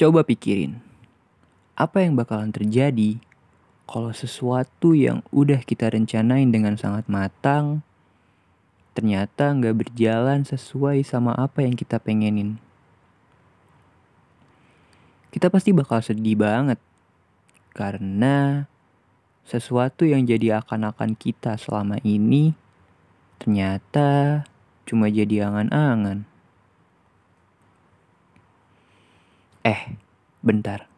Coba pikirin, apa yang bakalan terjadi kalau sesuatu yang udah kita rencanain dengan sangat matang, ternyata nggak berjalan sesuai sama apa yang kita pengenin. Kita pasti bakal sedih banget, karena sesuatu yang jadi akan-akan kita selama ini ternyata cuma jadi angan-angan. Eh, bentar.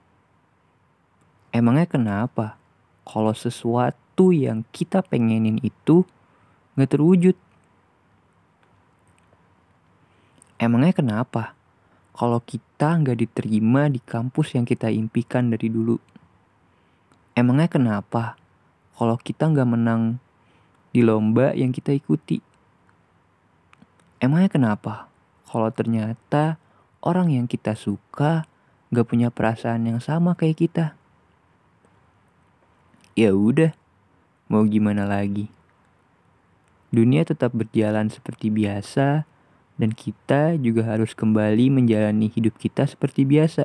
Emangnya kenapa kalau sesuatu yang kita pengenin itu gak terwujud? Emangnya kenapa kalau kita gak diterima di kampus yang kita impikan dari dulu? Emangnya kenapa kalau kita gak menang di lomba yang kita ikuti? Emangnya kenapa kalau ternyata orang yang kita suka gak punya perasaan yang sama kayak kita. Ya udah, mau gimana lagi? Dunia tetap berjalan seperti biasa dan kita juga harus kembali menjalani hidup kita seperti biasa.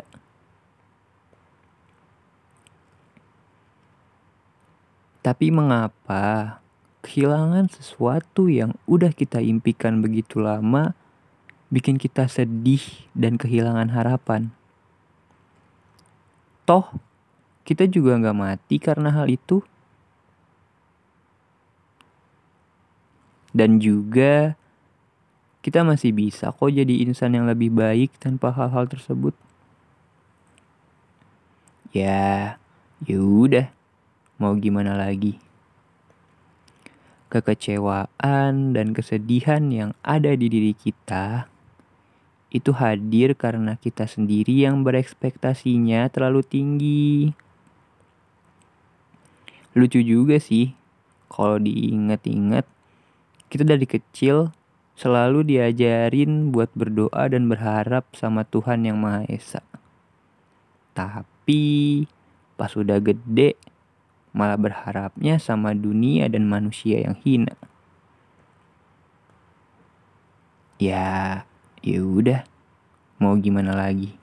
Tapi mengapa kehilangan sesuatu yang udah kita impikan begitu lama bikin kita sedih dan kehilangan harapan? Toh, kita juga nggak mati karena hal itu. Dan juga kita masih bisa kok jadi insan yang lebih baik tanpa hal-hal tersebut. Ya, yaudah. Mau gimana lagi? Kekecewaan dan kesedihan yang ada di diri kita itu hadir karena kita sendiri yang berekspektasinya terlalu tinggi. Lucu juga sih, kalau diinget-inget, kita dari kecil selalu diajarin buat berdoa dan berharap sama Tuhan Yang Maha Esa. Tapi pas udah gede, malah berharapnya sama dunia dan manusia yang hina. Ya, ya udah. Mau gimana lagi